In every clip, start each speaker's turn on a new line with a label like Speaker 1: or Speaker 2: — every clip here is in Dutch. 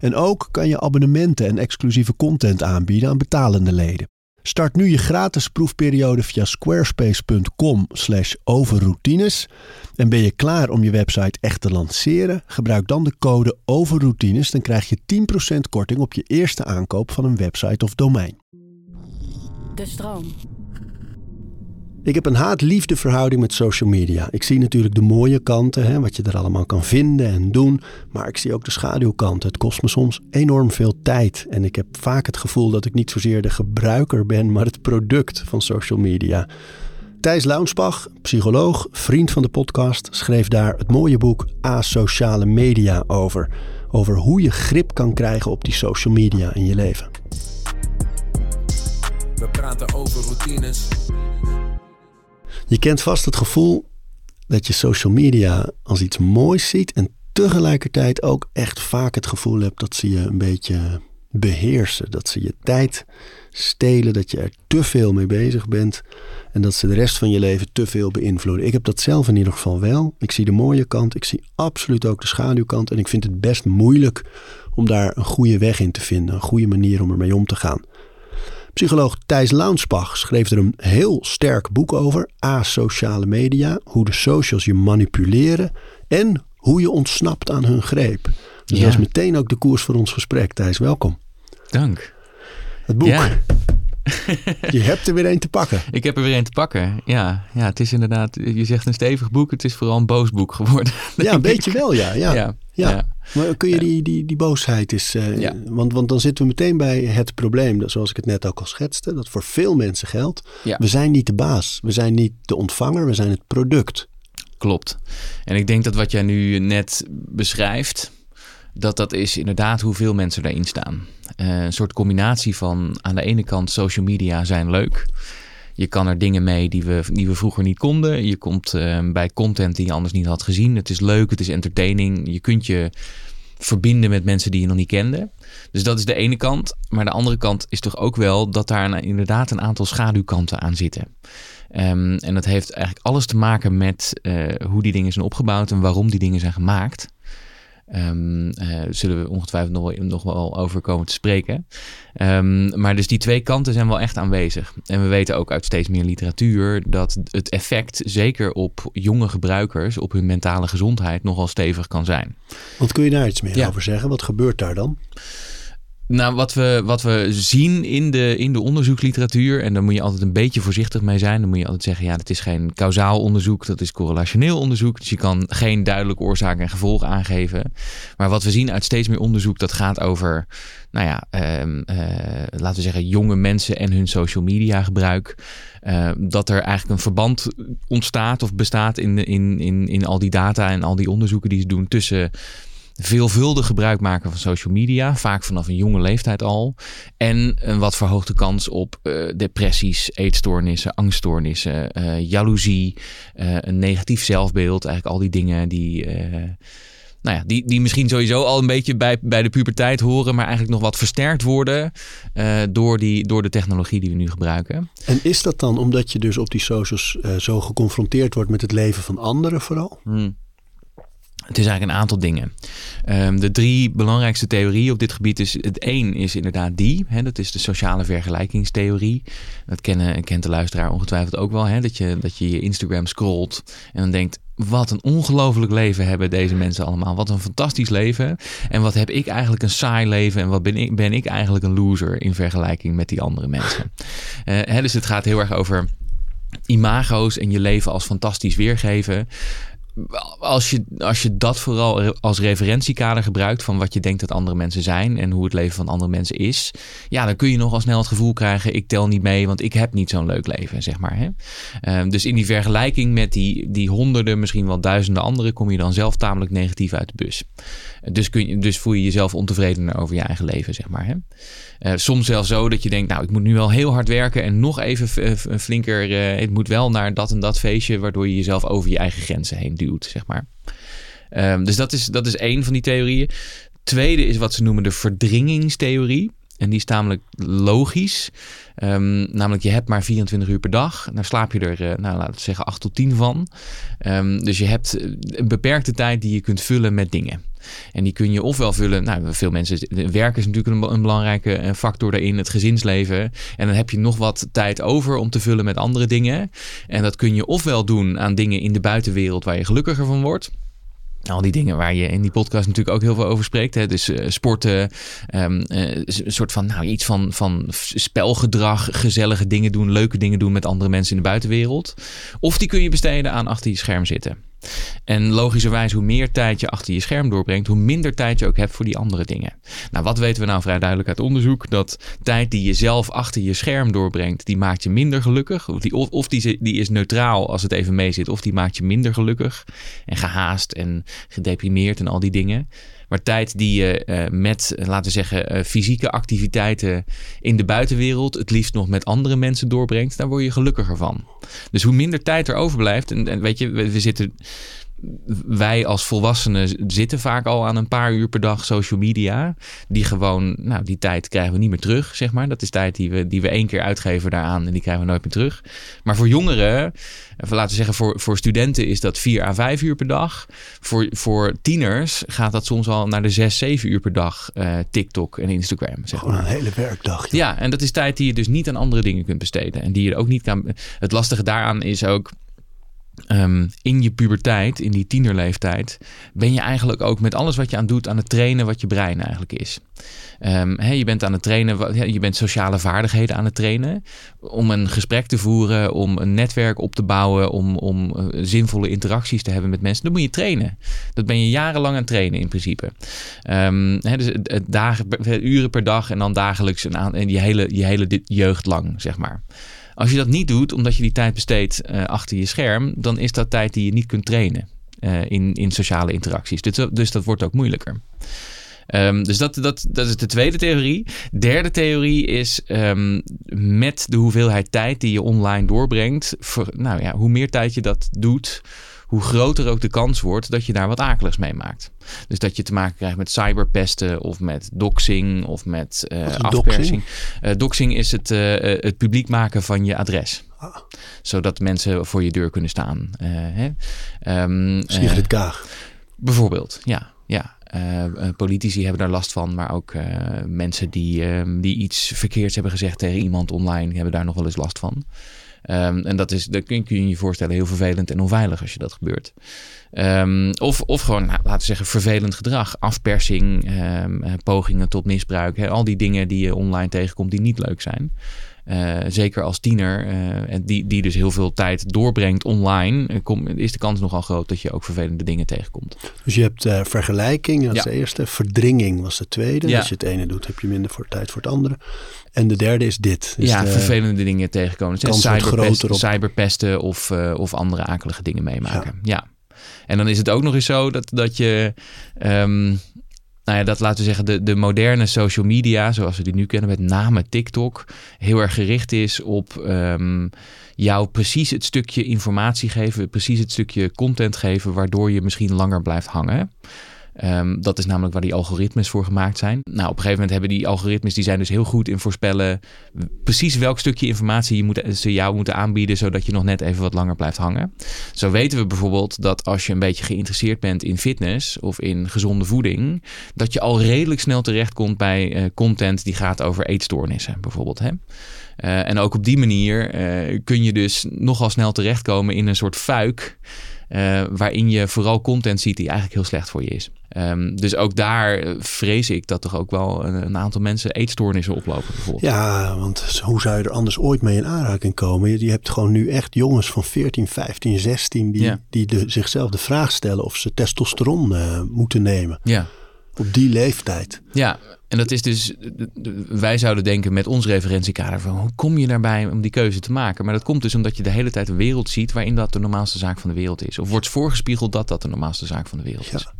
Speaker 1: En ook kan je abonnementen en exclusieve content aanbieden aan betalende leden. Start nu je gratis proefperiode via squarespace.com/overroutines. En ben je klaar om je website echt te lanceren? Gebruik dan de code overroutines, dan krijg je 10% korting op je eerste aankoop van een website of domein.
Speaker 2: De stroom.
Speaker 1: Ik heb een haat-liefde verhouding met social media. Ik zie natuurlijk de mooie kanten, hè, wat je er allemaal kan vinden en doen. Maar ik zie ook de schaduwkanten. Het kost me soms enorm veel tijd. En ik heb vaak het gevoel dat ik niet zozeer de gebruiker ben, maar het product van social media. Thijs Launsbach, psycholoog, vriend van de podcast, schreef daar het mooie boek Asociale Media over. Over hoe je grip kan krijgen op die social media in je leven.
Speaker 3: We praten over routines.
Speaker 1: Je kent vast het gevoel dat je social media als iets moois ziet en tegelijkertijd ook echt vaak het gevoel hebt dat ze je een beetje beheersen. Dat ze je tijd stelen, dat je er te veel mee bezig bent en dat ze de rest van je leven te veel beïnvloeden. Ik heb dat zelf in ieder geval wel. Ik zie de mooie kant, ik zie absoluut ook de schaduwkant en ik vind het best moeilijk om daar een goede weg in te vinden, een goede manier om ermee om te gaan. Psycholoog Thijs Launsbach schreef er een heel sterk boek over, Asociale Media, hoe de socials je manipuleren en hoe je ontsnapt aan hun greep. Dus
Speaker 4: Ja.
Speaker 1: dat is meteen ook de koers voor ons gesprek. Thijs, welkom.
Speaker 4: Dank.
Speaker 1: Het boek,
Speaker 4: Ja,
Speaker 1: je hebt er weer een te pakken.
Speaker 4: ik heb er weer een te pakken. Ja, ja, het is inderdaad, je zegt een stevig boek, het is vooral een boos boek geworden.
Speaker 1: Ja, een beetje wel, ja. ja.
Speaker 4: ja.
Speaker 1: Ja. Maar kun je die, die, die boosheid eens... eh,
Speaker 4: Ja.
Speaker 1: want, want dan zitten we meteen bij het probleem, dat- zoals ik het net ook al schetste, dat voor veel mensen geldt.
Speaker 4: Ja.
Speaker 1: We zijn niet de baas, we zijn niet de ontvanger, we zijn het product.
Speaker 4: Klopt. En ik denk dat wat jij nu net beschrijft, dat dat is inderdaad hoeveel mensen daarin staan. Eh, een soort combinatie van aan de ene kant social media zijn leuk. Je kan er dingen mee die we, die we vroeger niet konden. Je komt eh, bij content die je anders niet had gezien. Het is leuk, het is entertaining. Je kunt je verbinden met mensen die je nog niet kende. Dus dat is de ene kant. Maar de andere kant is toch ook wel dat daar inderdaad een aantal schaduwkanten aan zitten. Ehm, en dat heeft eigenlijk alles te maken met eh, hoe die dingen zijn opgebouwd en waarom die dingen zijn gemaakt. Eh, zullen we ongetwijfeld nog wel, nog wel over komen te spreken. Ehm, maar dus die twee kanten zijn wel echt aanwezig. En we weten ook uit steeds meer literatuur dat het effect, zeker op jonge gebruikers, op hun mentale gezondheid, nogal stevig kan zijn.
Speaker 1: Want kun je daar iets meer
Speaker 4: Ja.
Speaker 1: over zeggen? Wat gebeurt daar dan?
Speaker 4: Nou, wat we, wat we zien in de, in de onderzoeksliteratuur, en daar moet je altijd een beetje voorzichtig mee zijn. Dan moet je altijd zeggen, ja, dat is geen kausaal onderzoek, dat is correlationeel onderzoek. Dus je kan geen duidelijk oorzaak en gevolg aangeven. Maar wat we zien uit steeds meer onderzoek, dat gaat over, nou ja, ehm, eh, laten we zeggen, jonge mensen en hun social media gebruik. Eh, dat er eigenlijk een verband ontstaat of bestaat in, in, in, in al die data en al die onderzoeken die ze doen tussen veelvuldig gebruik maken van social media, vaak vanaf een jonge leeftijd al. En een wat verhoogde kans op eh, depressies, eetstoornissen, angststoornissen, eh, jaloezie, eh, een negatief zelfbeeld. Eigenlijk al die dingen die, nou ja, die, die misschien sowieso al een beetje bij, bij de puberteit horen, maar eigenlijk nog wat versterkt worden door, die, door de technologie die we nu gebruiken.
Speaker 1: En is dat dan omdat je dus op die socials zo geconfronteerd wordt met het leven van anderen vooral?
Speaker 4: Hmm. Het is eigenlijk een aantal dingen. Ehm, de drie belangrijkste theorieën op dit gebied is... Het één is inderdaad die. Hè, dat is de sociale vergelijkingstheorie. Dat kennen, kent de luisteraar ongetwijfeld ook wel. Hè, dat, je, dat je je Instagram scrolt en dan denkt... Wat een ongelooflijk leven hebben deze mensen allemaal. Wat een fantastisch leven. En wat heb ik eigenlijk een saai leven. En wat ben ik, ben ik eigenlijk een loser in vergelijking met die andere mensen. Eh, hè, dus het gaat heel erg over imago's en je leven als fantastisch weergeven als je, als je dat vooral als referentiekader gebruikt van wat je denkt dat andere mensen zijn en hoe het leven van andere mensen is, ja, dan kun je nogal snel het gevoel krijgen: ik tel niet mee, want ik heb niet zo'n leuk leven, zeg maar. Hè? Ehm, dus in die vergelijking met die, die honderden, misschien wel duizenden anderen, kom je dan zelf tamelijk negatief uit de bus. Dus, kun je, dus voel je jezelf ontevredener over je eigen leven, zeg maar. Hè? Eh, soms zelfs zo dat je denkt, nou, ik moet nu wel heel hard werken en nog even f- flinker. eh, het moet wel naar dat en dat feestje, waardoor je jezelf over je eigen grenzen heen duwt, zeg maar. Ehm, dus dat is, dat is één van die theorieën. Tweede is wat ze noemen de verdringingstheorie. En die is tamelijk logisch. Ehm, namelijk, je hebt maar 24 uur per dag. Daar slaap je er, eh, nou, laten we zeggen, 8 tot 10 van. Ehm, dus je hebt eh, een beperkte tijd die je kunt vullen met dingen. En die kun je ofwel vullen, nou, veel mensen, werken is natuurlijk een, een belangrijke eh, factor daarin, het gezinsleven. En dan heb je nog wat tijd over om te vullen met andere dingen. En dat kun je ofwel doen aan dingen in de buitenwereld waar je gelukkiger van wordt. Al die dingen waar je in die podcast natuurlijk ook heel veel over spreekt. Hè? Dus eh, sporten, ehm, eh, een soort van nou, iets van, van spelgedrag, gezellige dingen doen, leuke dingen doen met andere mensen in de buitenwereld. Of die kun je besteden aan achter je scherm zitten. En logischerwijs, hoe meer tijd je achter je scherm doorbrengt, hoe minder tijd je ook hebt voor die andere dingen. Nou, wat weten we nou vrij duidelijk uit onderzoek? Dat tijd die je zelf achter je scherm doorbrengt, die maakt je minder gelukkig. Of die, of, of die, die is neutraal als het even mee zit, of die maakt je minder gelukkig. En gehaast en gedeprimeerd en al die dingen. Maar tijd die je eh, met, laten we zeggen, eh, fysieke activiteiten in de buitenwereld, het liefst nog met andere mensen doorbrengt, daar word je gelukkiger van. Dus hoe minder tijd er overblijft, en, en weet je, we zitten wij als volwassenen zitten vaak al aan een paar uur per dag social media. Die gewoon, nou, die tijd krijgen we niet meer terug, zeg maar. Dat is tijd die we, die we één keer uitgeven daaraan en die krijgen we nooit meer terug. Maar voor jongeren, laten we zeggen voor, voor studenten is dat vier à vijf uur per dag. Voor, voor tieners gaat dat soms al naar de zes, zeven uur per dag. eh, TikTok en Instagram, zeg
Speaker 1: Gewoon
Speaker 4: maar.
Speaker 1: een hele werkdag.
Speaker 4: Ja, en dat is tijd die je dus niet aan andere dingen kunt besteden. En die je ook niet kan. Het lastige daaraan is ook. Ehm, in je puberteit, in die tienerleeftijd, ben je eigenlijk ook met alles wat je aan doet aan het trainen wat je brein eigenlijk is. Ehm, je bent aan het trainen, je bent sociale vaardigheden aan het trainen. Om een gesprek te voeren, om een netwerk op te bouwen, om, om eh, zinvolle interacties te hebben met mensen. Dat moet je trainen. Dat ben je jarenlang aan het trainen in principe. Hè, dus dagen, uren per dag en dan dagelijks en je hele, je hele jeugd lang, zeg maar. Als je dat niet doet, omdat je die tijd besteedt eh, achter je scherm, dan is dat tijd die je niet kunt trainen eh, in, in sociale interacties. Dus, dus dat wordt ook moeilijker. Ehm, dus dat, dat, dat is de tweede theorie. Derde theorie is ehm, met de hoeveelheid tijd die je online doorbrengt. ver- nou ja, hoe meer tijd je dat doet, hoe groter ook de kans wordt dat je daar wat akeligs mee maakt. Dus dat je te maken krijgt met cyberpesten of met doxing of met
Speaker 1: is
Speaker 4: afpersing. Eh, doxing is het, eh, het publiek maken van je adres.
Speaker 1: Ah.
Speaker 4: Zodat mensen voor je deur kunnen staan. Hè? Ehm, eh,
Speaker 1: Sigrid Kaag.
Speaker 4: Bijvoorbeeld, ja. ja. Politici hebben daar last van, maar ook mensen die, ehm, die iets verkeerds hebben gezegd tegen iemand online, hebben daar nog wel eens last van. Ehm, en dat is, dat kun, kun je je voorstellen, heel vervelend en onveilig als je dat gebeurt. Ehm, of, of gewoon, nou, laten we zeggen, vervelend gedrag. Afpersing, ehm, eh, pogingen tot misbruik. Al die dingen die je online tegenkomt die niet leuk zijn. Eh, zeker als tiener, eh, en die, die dus heel veel tijd doorbrengt online, eh, kom, is de kans nogal groot dat je ook vervelende dingen tegenkomt.
Speaker 1: Dus je hebt vergelijking, dat is
Speaker 4: Ja.
Speaker 1: de eerste. Verdringing was de tweede.
Speaker 4: Ja.
Speaker 1: Als je het ene doet, heb je minder voor tijd voor het andere. En de derde is dit. Dus
Speaker 4: ja,
Speaker 1: de-
Speaker 4: vervelende dingen tegenkomen. Dus cyberpest, cyberpesten of, of andere akelige dingen meemaken. Ja. En dan is het ook nog eens zo dat, dat je... ehm, nou ja, dat laten we zeggen, de, de moderne social media, zoals we die nu kennen, met name TikTok, heel erg gericht is op ehm, jou precies het stukje informatie geven, precies het stukje content geven, waardoor je misschien langer blijft hangen. Ehm, dat is namelijk waar die algoritmes voor gemaakt zijn. Nou, op een gegeven moment hebben die algoritmes, die zijn dus heel goed in voorspellen precies welk stukje informatie je moet, ze jou moeten aanbieden, zodat je nog net even wat langer blijft hangen. Zo weten we bijvoorbeeld dat als je een beetje geïnteresseerd bent in fitness of in gezonde voeding, dat je al redelijk snel terechtkomt bij eh, content die gaat over eetstoornissen, bijvoorbeeld. Hè? Eh, en ook op die manier eh, kun je dus nogal snel terechtkomen in een soort fuik. Eh, waarin je vooral content ziet die eigenlijk heel slecht voor je is. Ehm, dus ook daar eh, vrees ik dat toch ook wel een, een aantal mensen eetstoornissen oplopen bijvoorbeeld.
Speaker 1: Ja, want hoe zou je er anders ooit mee in aanraking komen? Je, je hebt gewoon nu echt jongens van 14, 15, 16 die,
Speaker 4: Ja.
Speaker 1: die de, zichzelf de vraag stellen of ze testosteron eh, moeten nemen.
Speaker 4: ja.
Speaker 1: Op die leeftijd.
Speaker 4: Ja, en dat is dus, wij zouden denken met ons referentiekader van hoe kom je daarbij om die keuze te maken? Maar dat komt dus omdat je de hele tijd een wereld ziet waarin dat de normaalste zaak van de wereld is. Of wordt voorgespiegeld dat dat de normaalste zaak van de wereld is.
Speaker 1: Ja.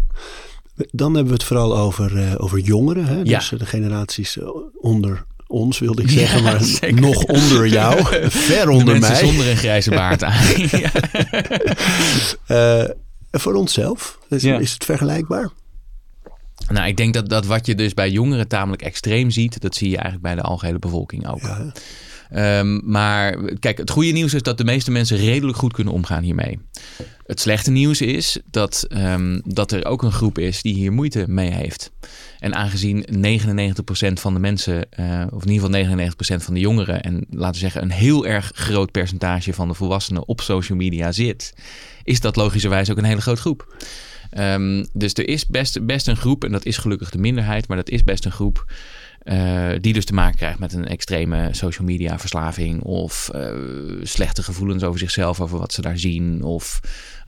Speaker 1: Dan hebben we het vooral over, eh, over jongeren. Hè?
Speaker 4: Ja.
Speaker 1: Dus eh, de generaties eh, onder ons, wilde ik
Speaker 4: Ja,
Speaker 1: zeggen. maar
Speaker 4: zeker.
Speaker 1: nog onder jou. ver
Speaker 4: De
Speaker 1: onder
Speaker 4: mensen
Speaker 1: mij.
Speaker 4: zonder een grijze baard aan. Ja.
Speaker 1: Eh, voor onszelf, is,
Speaker 4: Ja.
Speaker 1: is het vergelijkbaar?
Speaker 4: Nou, ik denk dat, dat wat je dus bij jongeren tamelijk extreem ziet, dat zie je eigenlijk bij de algehele bevolking ook.
Speaker 1: Ja.
Speaker 4: Ehm, maar kijk, het goede nieuws is dat de meeste mensen redelijk goed kunnen omgaan hiermee. Het slechte nieuws is dat, ehm, dat er ook een groep is die hier moeite mee heeft. En aangezien 99% van de mensen, eh, of in ieder geval 99% van de jongeren, en laten we zeggen een heel erg groot percentage van de volwassenen op social media zit, is dat logischerwijs ook een hele grote groep. Ehm, dus er is best, best een groep, en dat is gelukkig de minderheid, maar dat is best een groep eh, die dus te maken krijgt met een extreme social media verslaving of eh, slechte gevoelens over zichzelf, over wat ze daar zien, of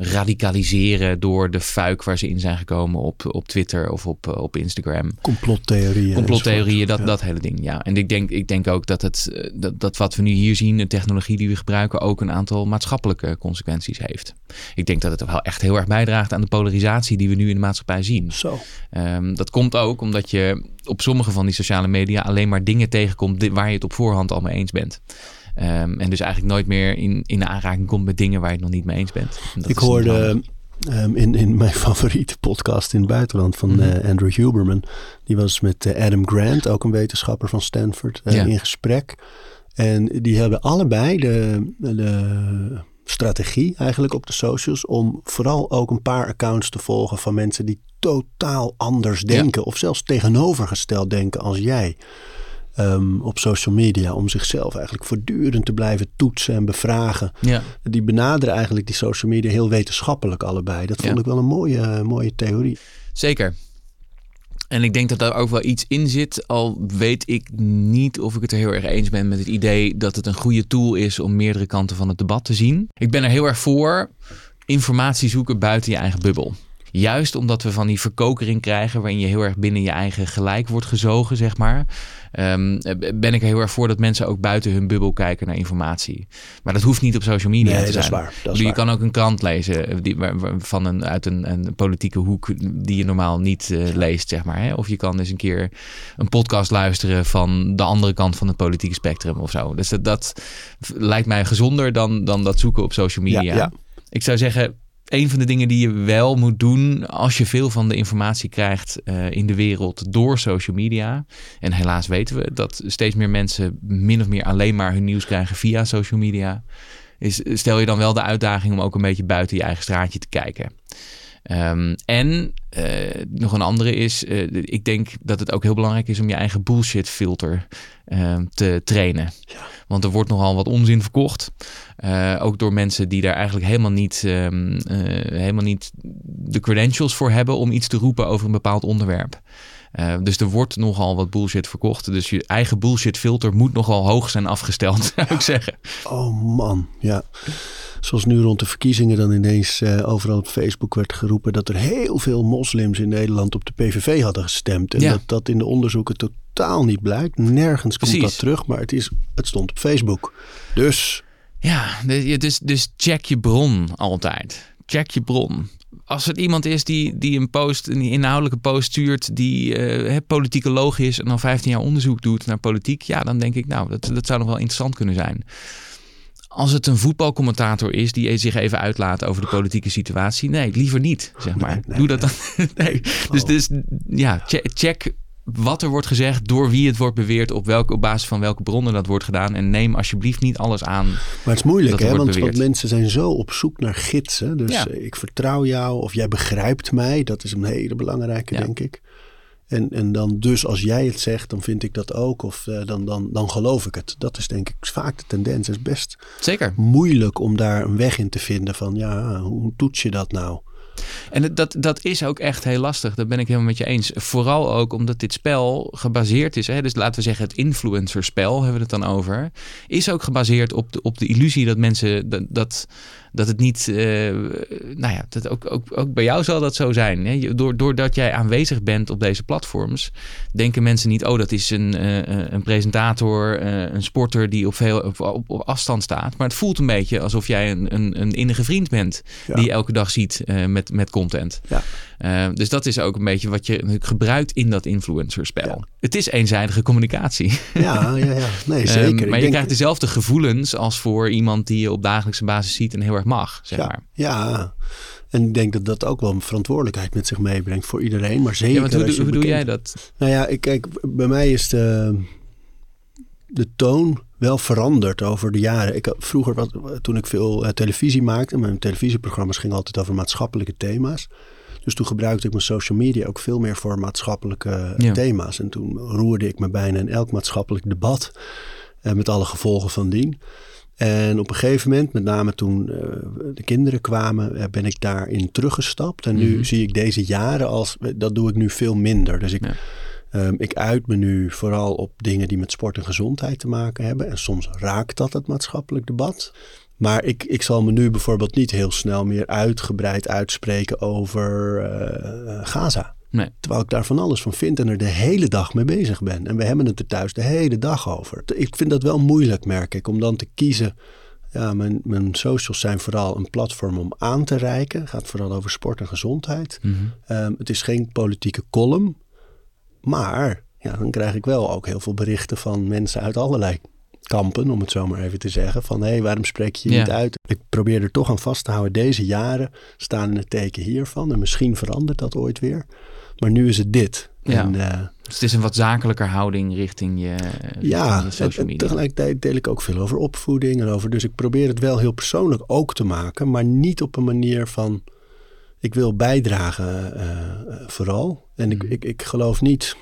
Speaker 4: radicaliseren door de fuik waar ze in zijn gekomen op, op Twitter of op, eh, op Instagram.
Speaker 1: Complottheorieën.
Speaker 4: Complottheorieën, dat, dat hele ding. Ja, en ik denk, ik denk ook dat, het, eh, dat, dat wat we nu hier zien, de technologie die we gebruiken, ook een aantal maatschappelijke consequenties heeft. Ik denk dat het wel echt heel erg bijdraagt aan de polarisatie die we nu in de maatschappij zien.
Speaker 1: Zo.
Speaker 4: Ehm, dat komt ook omdat je op sommige van die sociale media alleen maar dingen tegenkomt waar je het op voorhand al mee eens bent. Ehm, en dus eigenlijk nooit meer in, in aanraking komt met dingen waar je het nog niet mee eens bent.
Speaker 1: Ik hoorde ehm, in, in mijn favoriete podcast in het buitenland van
Speaker 4: Mhm.
Speaker 1: eh, Andrew Huberman. Die was met eh, Adam Grant, ook een wetenschapper van Stanford, eh,
Speaker 4: Ja.
Speaker 1: in gesprek. En die hebben allebei de, de strategie eigenlijk op de socials om vooral ook een paar accounts te volgen van mensen die totaal anders denken of zelfs tegenovergesteld denken als jij. Ehm, op social media om zichzelf eigenlijk voortdurend te blijven toetsen en bevragen
Speaker 4: Ja.
Speaker 1: die benaderen eigenlijk die social media heel wetenschappelijk allebei. Dat vond
Speaker 4: Ja.
Speaker 1: ik wel een mooie, mooie theorie.
Speaker 4: Zeker. En ik denk dat daar ook wel iets in zit, al weet ik niet of ik het er heel erg eens ben met het idee dat het een goede tool is om meerdere kanten van het debat te zien. Ik ben er heel erg voor informatie zoeken buiten je eigen bubbel. Juist omdat we van die verkokering krijgen waarin je heel erg binnen je eigen gelijk wordt gezogen, zeg maar. ehm, ben ik er heel erg voor dat mensen ook buiten hun bubbel kijken naar informatie. Maar dat hoeft niet op social media
Speaker 1: Nee,
Speaker 4: te
Speaker 1: dat
Speaker 4: zijn.
Speaker 1: is waar. Dat is
Speaker 4: je
Speaker 1: waar.
Speaker 4: kan ook een krant lezen eh, die, van een, uit een, een politieke hoek die je normaal niet eh, leest, zeg maar. Hè? Of je kan eens een keer een podcast luisteren van de andere kant van het politieke spectrum of zo. Dus dat, dat lijkt mij gezonder dan, dan dat zoeken op social media.
Speaker 1: Ja, ja.
Speaker 4: Ik zou zeggen, een van de dingen die je wel moet doen als je veel van de informatie krijgt eh, in de wereld door social media. En helaas weten we dat steeds meer mensen min of meer alleen maar hun nieuws krijgen via social media. Is, stel je dan wel de uitdaging om ook een beetje buiten je eigen straatje te kijken. Ehm, en eh, nog een andere is, eh, ik denk dat het ook heel belangrijk is om je eigen bullshit filter ehm, te trainen. Want er wordt nogal wat onzin verkocht. Eh, ook door mensen die daar eigenlijk helemaal niet, ehm, eh, helemaal niet de credentials voor hebben om iets te roepen over een bepaald onderwerp. Dus er wordt nogal wat bullshit verkocht. Dus je eigen bullshit filter moet nogal hoog zijn afgesteld, zou ik zeggen.
Speaker 1: Oh man, ja. Zoals nu rond de verkiezingen dan ineens eh, overal op Facebook werd geroepen dat er heel veel moslims in Nederland op de PVV hadden gestemd. En
Speaker 4: Ja.
Speaker 1: dat dat in de onderzoeken totaal niet blijkt. Nergens komt
Speaker 4: Precies.
Speaker 1: dat terug, maar het, is, het stond op Facebook. Dus
Speaker 4: Ja, dus, dus check je bron altijd. Check je bron. Als het iemand is die, die een post, een inhoudelijke post stuurt, die eh politicoloog is en al 15 jaar onderzoek doet naar politiek, ja, dan denk ik, nou, dat, dat zou nog wel interessant kunnen zijn. Als het een voetbalcommentator is die zich even uitlaat over de politieke situatie, nee, liever niet, zeg maar.
Speaker 1: Nee, nee,
Speaker 4: Doe dat dan. nee. Dus,
Speaker 1: Oh.
Speaker 4: dus ja, che- check wat er wordt gezegd, door wie het wordt beweerd, op, welke, op basis van welke bronnen dat wordt gedaan. En neem alsjeblieft niet alles aan
Speaker 1: Maar het is moeilijk, hè? Want, mensen zijn zo op zoek naar gidsen. Dus
Speaker 4: Ja.
Speaker 1: ik vertrouw jou of jij begrijpt mij. Dat is een hele belangrijke,
Speaker 4: Ja.
Speaker 1: denk ik. En, en dan dus als jij het zegt, dan vind ik dat ook. Of eh, dan, dan, dan geloof ik het. Dat is denk ik vaak de tendens. Het is best
Speaker 4: Zeker.
Speaker 1: moeilijk om daar een weg in te vinden van... ja, hoe toets je dat nou?
Speaker 4: En dat, dat is ook echt heel lastig. Dat ben ik helemaal met je eens. Vooral ook omdat dit spel gebaseerd is. Hè? Dus laten we zeggen, het influencerspel hebben we het dan over. Is ook gebaseerd op de, op de illusie dat mensen dat, dat, dat het niet. eh, nou ja, dat ook, ook, ook bij jou zal dat zo zijn. Hè? Door, doordat jij aanwezig bent op deze platforms, denken mensen niet: oh, dat is een, eh, een presentator, eh, een sporter die op, veel, op, op, op afstand staat. Maar het voelt een beetje alsof jij een, een, een innige vriend bent.
Speaker 1: Ja.
Speaker 4: Die je elke dag ziet eh, met, met, met content.
Speaker 1: Ja.
Speaker 4: Eh, dus dat is ook een beetje wat je gebruikt in dat influencerspel.
Speaker 1: Ja.
Speaker 4: Het is eenzijdige communicatie.
Speaker 1: Ja, ja, ja. Nee,
Speaker 4: Ehm,
Speaker 1: zeker.
Speaker 4: maar
Speaker 1: Ik
Speaker 4: je
Speaker 1: denk-
Speaker 4: krijgt dezelfde gevoelens als voor iemand die je op dagelijkse basis ziet en heel erg mag, zeg
Speaker 1: ja,
Speaker 4: maar.
Speaker 1: ja, en ik denk dat dat ook wel een verantwoordelijkheid met zich meebrengt voor iedereen. Maar zeker
Speaker 4: Ja, want hoe,
Speaker 1: als je
Speaker 4: hoe doe jij dat?
Speaker 1: Nou ja, ik, kijk, bij mij is de, de toon wel veranderd over de jaren. Ik vroeger, wat, toen ik veel eh, televisie maakte, mijn televisieprogramma's gingen altijd over maatschappelijke thema's. Dus toen gebruikte ik mijn social media ook veel meer voor maatschappelijke eh,
Speaker 4: Ja.
Speaker 1: thema's. En toen roerde ik me bijna in elk maatschappelijk debat. eh, met alle gevolgen van dien. En op een gegeven moment, met name toen eh, de kinderen kwamen, ben ik daarin teruggestapt. En nu
Speaker 4: Mhm.
Speaker 1: zie ik deze jaren als, dat doe ik nu veel minder. Dus ik,
Speaker 4: Ja.
Speaker 1: Ehm, ik uit me nu vooral op dingen die met sport en gezondheid te maken hebben. En soms raakt dat het maatschappelijk debat. Maar ik, ik zal me nu bijvoorbeeld niet heel snel meer uitgebreid uitspreken over eh, Gaza.
Speaker 4: Nee.
Speaker 1: Terwijl ik daar van alles van vind en er de hele dag mee bezig ben. En we hebben het er thuis de hele dag over. Ik vind dat wel moeilijk, merk ik, om dan te kiezen. Ja, mijn, mijn socials zijn vooral een platform om aan te reiken. Het gaat vooral over sport en gezondheid.
Speaker 4: Mhm.
Speaker 1: Ehm, het is geen politieke column. Maar ja, dan krijg ik wel ook heel veel berichten van mensen uit allerlei kampen, om het zo maar even te zeggen. Van hé, hey, waarom spreek je je
Speaker 4: Ja.
Speaker 1: niet uit? Ik probeer er toch aan vast te houden. Deze jaren staan in het teken hiervan. En misschien verandert dat ooit weer. Maar nu is het dit.
Speaker 4: Ja.
Speaker 1: En, eh,
Speaker 4: Dus het is een wat zakelijker houding richting je, richting
Speaker 1: ja,
Speaker 4: je social media.
Speaker 1: tegelijkertijd deel ik ook veel over opvoeding en over. Dus ik probeer het wel heel persoonlijk ook te maken, maar niet op een manier van. Ik wil bijdragen eh, eh, vooral. En ik,
Speaker 4: Mhm.
Speaker 1: ik, ik geloof niet.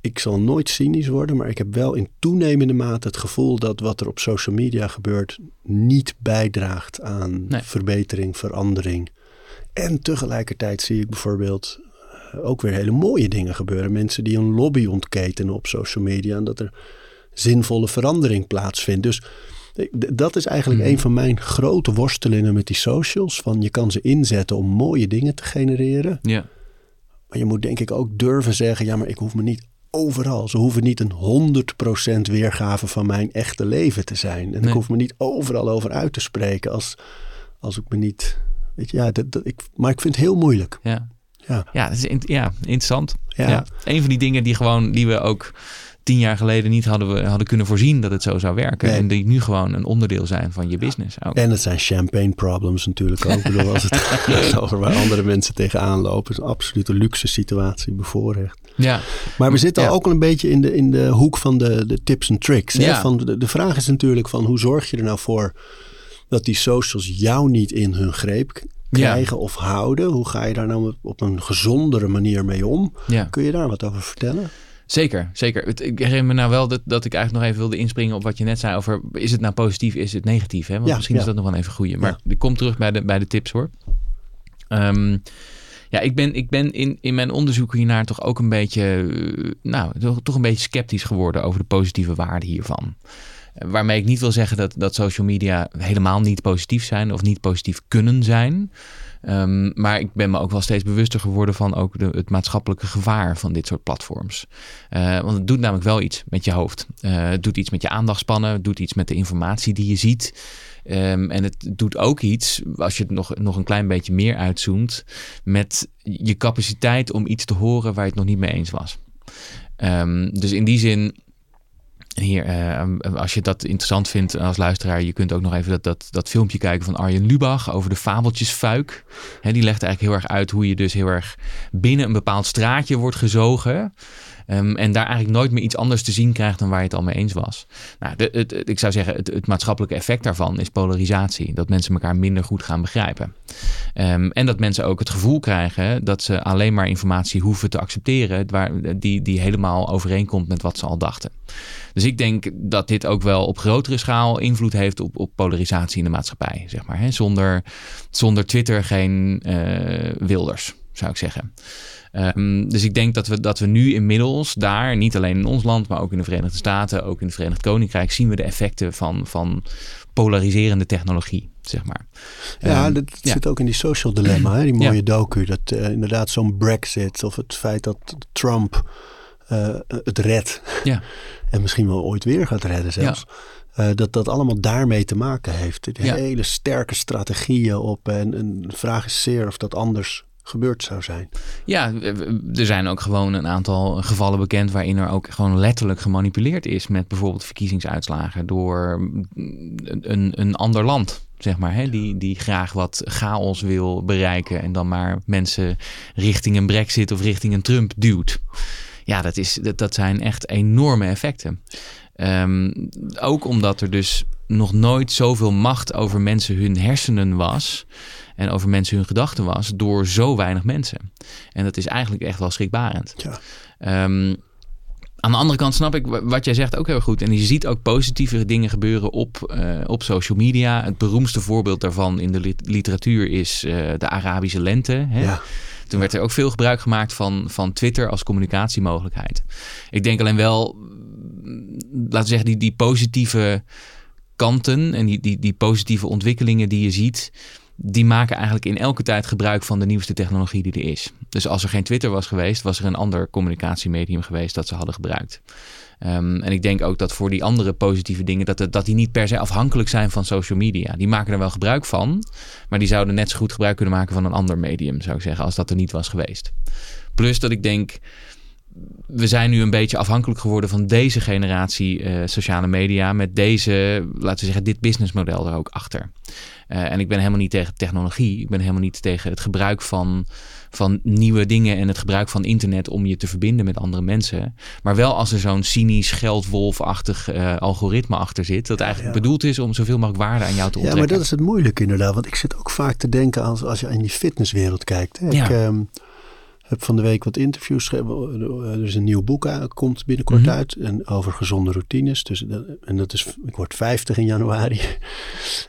Speaker 1: Ik zal nooit cynisch worden, maar ik heb wel in toenemende mate het gevoel dat wat er op social media gebeurt niet bijdraagt aan
Speaker 4: Nee.
Speaker 1: verbetering, verandering. En tegelijkertijd zie ik bijvoorbeeld eh, ook weer hele mooie dingen gebeuren. Mensen die een lobby ontketenen op social media en dat er zinvolle verandering plaatsvindt. Dus d- dat is eigenlijk
Speaker 4: Mhm.
Speaker 1: een van mijn grote worstelingen met die socials. Van je kan ze inzetten om mooie dingen te genereren.
Speaker 4: Ja.
Speaker 1: Maar je moet denk ik ook durven zeggen, ja, maar ik hoef me niet overal. Ze hoeven niet een 100% weergave van mijn echte leven te zijn. En
Speaker 4: Nee.
Speaker 1: ik hoef me niet overal over uit te spreken als, als ik me niet... Weet je, ja, dat, dat, ik, maar ik vind het heel moeilijk.
Speaker 4: Ja.
Speaker 1: Ja.
Speaker 4: Ja, dat is in- ja, interessant.
Speaker 1: Ja.
Speaker 4: Ja. Een van die dingen die, gewoon, die we ook tien jaar geleden niet hadden, we, hadden kunnen voorzien dat het zo zou werken.
Speaker 1: Nee.
Speaker 4: En die nu gewoon een onderdeel zijn van je business. Ook.
Speaker 1: En het zijn champagne problems natuurlijk ook. Ik bedoel, als het over waar andere mensen tegenaan lopen, is een absolute luxe situatie, bevoorrecht.
Speaker 4: Ja,
Speaker 1: Maar we zitten
Speaker 4: Ja.
Speaker 1: ook al een beetje in de, in de hoek van de, de tips en tricks. Hè?
Speaker 4: Ja.
Speaker 1: Van de, de vraag is natuurlijk van hoe zorg je er nou voor dat die socials jou niet in hun greep krijgen of houden? Hoe ga je daar nou op- op een gezondere manier mee om?
Speaker 4: ja.
Speaker 1: Kun je daar wat over vertellen?
Speaker 4: Zeker, zeker. Het- Ik herinner me nou wel dat, dat ik eigenlijk nog even wilde inspringen op wat je net zei over... is het nou positief, is het negatief? Hè? Want
Speaker 1: Ja,
Speaker 4: misschien is dat nog wel even goeie. Maar ik kom terug bij de, bij de tips hoor. Ehm, ja, ik ben, ik ben in, in mijn onderzoek hiernaar toch ook een beetje... eh, nou, toch, toch een beetje sceptisch geworden over de positieve waarde hiervan. Eh, Waarmee ik niet wil zeggen dat, dat social media helemaal niet positief zijn... of niet positief kunnen zijn... Ehm, maar ik ben me ook wel steeds bewuster geworden van ook de, het maatschappelijke gevaar van dit soort platforms. Eh, want het doet namelijk wel iets met je hoofd. Eh, het doet iets met je aandachtspannen. Het doet iets met de informatie die je ziet. Ehm, en het doet ook iets, als je het nog, nog een klein beetje meer uitzoomt, met je capaciteit om iets te horen waar je het nog niet mee eens was. Ehm, dus in die zin, hier, eh, als je dat interessant vindt als luisteraar, je kunt ook nog even dat, dat, dat filmpje kijken van Arjen Lubach over de fabeltjesfuik. Hè, die legt eigenlijk heel erg uit hoe je dus heel erg binnen een bepaald straatje wordt gezogen. Ehm, en daar eigenlijk nooit meer iets anders te zien krijgt dan waar je het al mee eens was. Nou, de, het, ik zou zeggen, het, het maatschappelijke effect daarvan is polarisatie. Dat mensen elkaar minder goed gaan begrijpen. Ehm, en dat mensen ook het gevoel krijgen dat ze alleen maar informatie hoeven te accepteren waar, die, die helemaal overeenkomt met wat ze al dachten. Dus ik denk dat dit ook wel op grotere schaal invloed heeft op, op polarisatie in de maatschappij. Zeg maar, hè? Zonder, zonder Twitter geen eh, Wilders, zou ik zeggen. Ehm, dus ik denk dat we, dat we nu inmiddels daar, niet alleen in ons land, maar ook in de Verenigde Staten, ook in het Verenigd Koninkrijk, zien we de effecten van, van polariserende technologie, zeg maar.
Speaker 1: Ja,
Speaker 4: Ehm,
Speaker 1: dat
Speaker 4: ja.
Speaker 1: zit ook in die social dilemma, hè? die
Speaker 4: Ja.
Speaker 1: mooie docu. Dat eh, inderdaad zo'n Brexit of het feit dat Trump eh, het redt.
Speaker 4: Ja.
Speaker 1: en misschien wel ooit weer gaat redden zelfs. Eh, dat dat allemaal daarmee te maken heeft. De
Speaker 4: Ja.
Speaker 1: Hele sterke strategieën op. En, en de vraag is zeer of dat anders gebeurd zou zijn.
Speaker 4: Ja, er zijn ook gewoon een aantal gevallen bekend waarin er ook gewoon letterlijk gemanipuleerd is met bijvoorbeeld verkiezingsuitslagen door een, een ander land. Zeg maar, hè, die, die graag wat chaos wil bereiken en dan maar mensen richting een brexit of richting een Trump duwt. Ja, dat, is, dat, dat zijn echt enorme effecten. Ehm, ook omdat er dus nog nooit zoveel macht over mensen hun hersenen was en over mensen hun gedachten was door zo weinig mensen. En dat is eigenlijk echt wel schrikbarend.
Speaker 1: Ja.
Speaker 4: Ehm, aan de andere kant snap ik wa- wat jij zegt ook heel goed. En je ziet ook positieve dingen gebeuren op, eh, op social media. Het beroemdste voorbeeld daarvan in de lit- literatuur is eh, de Arabische lente. Hè?
Speaker 1: Ja.
Speaker 4: Toen werd er ook veel gebruik gemaakt van, van Twitter als communicatiemogelijkheid. Ik denk alleen wel, mm, laten we zeggen, die, die positieve kanten en die, die, die positieve ontwikkelingen die je ziet, die maken eigenlijk in elke tijd gebruik van de nieuwste technologie die er is. Dus als er geen Twitter was geweest, was er een ander communicatiemedium geweest dat ze hadden gebruikt. Ehm, en ik denk ook dat voor die andere positieve dingen, dat, dat die niet per se afhankelijk zijn van social media. Die maken er wel gebruik van, maar die zouden net zo goed gebruik kunnen maken van een ander medium, zou ik zeggen, als dat er niet was geweest. Plus dat ik denk, we zijn nu een beetje afhankelijk geworden van deze generatie eh, sociale media. Met deze, laten we zeggen, dit businessmodel er ook achter. Eh, en ik ben helemaal niet tegen technologie. Ik ben helemaal niet tegen het gebruik van, van nieuwe dingen en het gebruik van internet om je te verbinden met andere mensen. Maar wel als er zo'n cynisch, geldwolfachtig eh, algoritme achter zit. Dat eigenlijk
Speaker 1: Ja.
Speaker 4: bedoeld is om zoveel mogelijk waarde aan jou te
Speaker 1: Ja,
Speaker 4: onttrekken.
Speaker 1: maar dat is het moeilijke inderdaad. Want ik zit ook vaak te denken als, als je in die fitnesswereld kijkt. Hè. Ik
Speaker 4: Ja.
Speaker 1: ehm, heb van de week wat interviews. ge- Er is een nieuw boek komt binnenkort
Speaker 4: Mhm.
Speaker 1: uit. En over gezonde routines. Dus, en dat is, ik word 50 in januari.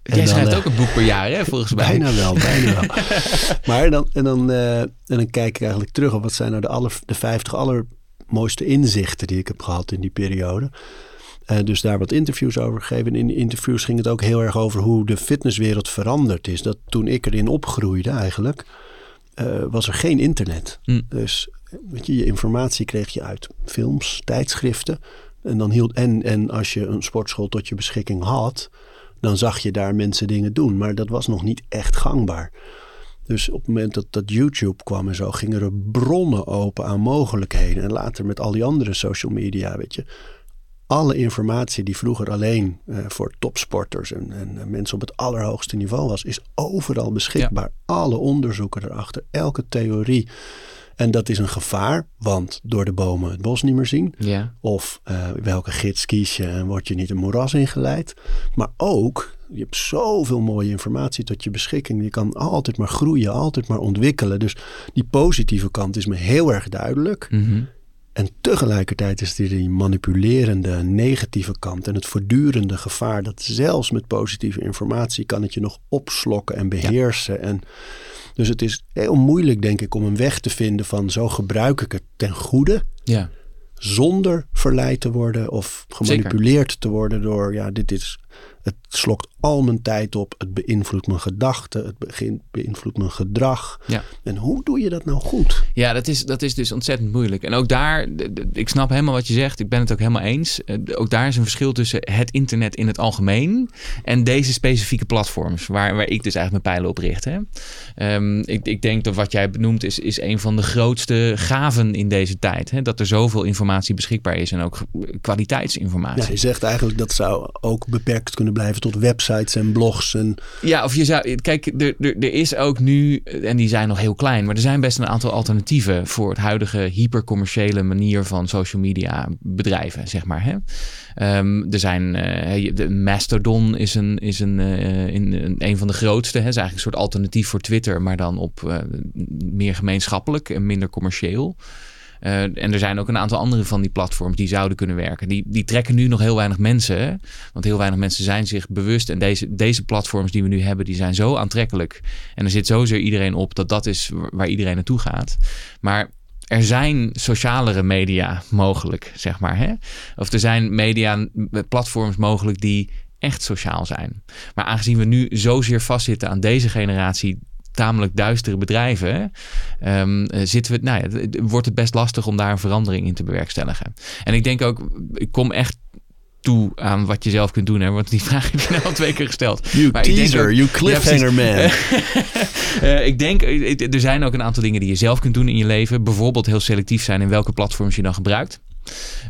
Speaker 1: En
Speaker 4: Jij
Speaker 1: dan,
Speaker 4: schrijft
Speaker 1: eh,
Speaker 4: ook een boek per jaar, hè, volgens mij.
Speaker 1: Bijna wel, bijna wel. maar dan, en, dan, eh, en dan kijk ik eigenlijk terug op wat zijn nou de, aller, de 50 allermooiste inzichten die ik heb gehad in die periode. Eh, dus daar wat interviews over gegeven. En in die interviews ging het ook heel erg over hoe de fitnesswereld veranderd is. Dat toen ik erin opgroeide eigenlijk, eh, was er geen internet.
Speaker 4: Hm.
Speaker 1: Dus weet je, je informatie kreeg je uit films, tijdschriften. En, dan hield, en, en als je een sportschool tot je beschikking had, dan zag je daar mensen dingen doen. Maar dat was nog niet echt gangbaar. Dus op het moment dat, dat YouTube kwam en zo, gingen er bronnen open aan mogelijkheden. En later met al die andere social media, weet je. Alle informatie die vroeger alleen eh, voor topsporters en, en eh, mensen op het allerhoogste niveau was, is overal beschikbaar. Alle onderzoeken erachter, elke theorie. En dat is een gevaar, want door de bomen het bos niet meer zien.
Speaker 4: Ja.
Speaker 1: Of eh, welke gids kies je en word je niet een moeras ingeleid. Maar ook, je hebt zoveel mooie informatie tot je beschikking. Je kan altijd maar groeien, altijd maar ontwikkelen. Dus die positieve kant is me heel erg duidelijk.
Speaker 4: Mhm.
Speaker 1: En tegelijkertijd is er die manipulerende negatieve kant en het voortdurende gevaar dat zelfs met positieve informatie kan het je nog opslokken en beheersen. En dus het is heel moeilijk, denk ik, om een weg te vinden van zo gebruik ik het ten goede
Speaker 4: ja.
Speaker 1: zonder verleid te worden of gemanipuleerd te worden door, ja, dit is, het slokt al mijn tijd op, het beïnvloedt mijn gedachten, het begint, beïnvloedt mijn gedrag.
Speaker 4: Ja.
Speaker 1: En hoe doe je dat nou goed?
Speaker 4: Ja, dat is, dat is dus ontzettend moeilijk. En ook daar, ik snap helemaal wat je zegt. Ik ben het ook helemaal eens. Eh, Ook daar is een verschil tussen het internet in het algemeen en deze specifieke platforms, waar, waar ik dus eigenlijk mijn pijlen op richt. Hè. Ehm, ik, ik denk dat wat jij benoemt is, is een van de grootste gaven in deze tijd. Hè. Dat er zoveel informatie beschikbaar is en ook kwaliteitsinformatie.
Speaker 1: Ja, je zegt eigenlijk dat zou ook beperkt kunnen blijven tot websites en blogs. En,
Speaker 4: Ja, of je zou. Kijk, er, er, is ook nu, en die zijn nog heel klein, maar er zijn best een aantal alternatieven voor het huidige hypercommerciële manier van social media bedrijven, zeg maar. Hè? Ehm, er zijn. je- de Mastodon is een, is een, eh, in, een, van de grootste. Is eigenlijk een soort alternatief voor Twitter, maar dan op eh, meer gemeenschappelijk en minder commercieel. Eh, en er zijn ook een aantal andere van die platforms die zouden kunnen werken. Die, die trekken nu nog heel weinig mensen. Want heel weinig mensen zijn zich bewust. En deze, deze platforms die we nu hebben, die zijn zo aantrekkelijk. En er zit zozeer iedereen op dat dat is wa- waar iedereen naartoe gaat. Maar er zijn socialere media mogelijk, zeg maar. Hè? Of er zijn media, platforms mogelijk die echt sociaal zijn. Maar aangezien we nu zozeer vastzitten aan deze generatie tamelijk duistere bedrijven, um, zitten we, nou ja, wordt het best lastig om daar een verandering in te bewerkstelligen. En ik denk ook, ik kom echt toe aan wat je zelf kunt doen. Hè? Want die vraag heb je nou al twee keer gesteld.
Speaker 1: You
Speaker 4: maar
Speaker 1: teaser, you cliffhanger man.
Speaker 4: uh, ik denk, er zijn ook een aantal dingen die je zelf kunt doen in je leven. Bijvoorbeeld heel selectief zijn in welke platforms je dan gebruikt.